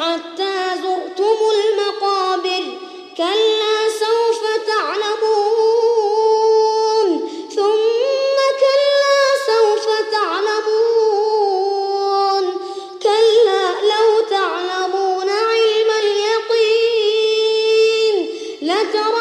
حتى زرتم المقابر كلا سوف تعلمون. ثم كلا سوف تعلمون. كلا لو تعلمون علم اليقين لترى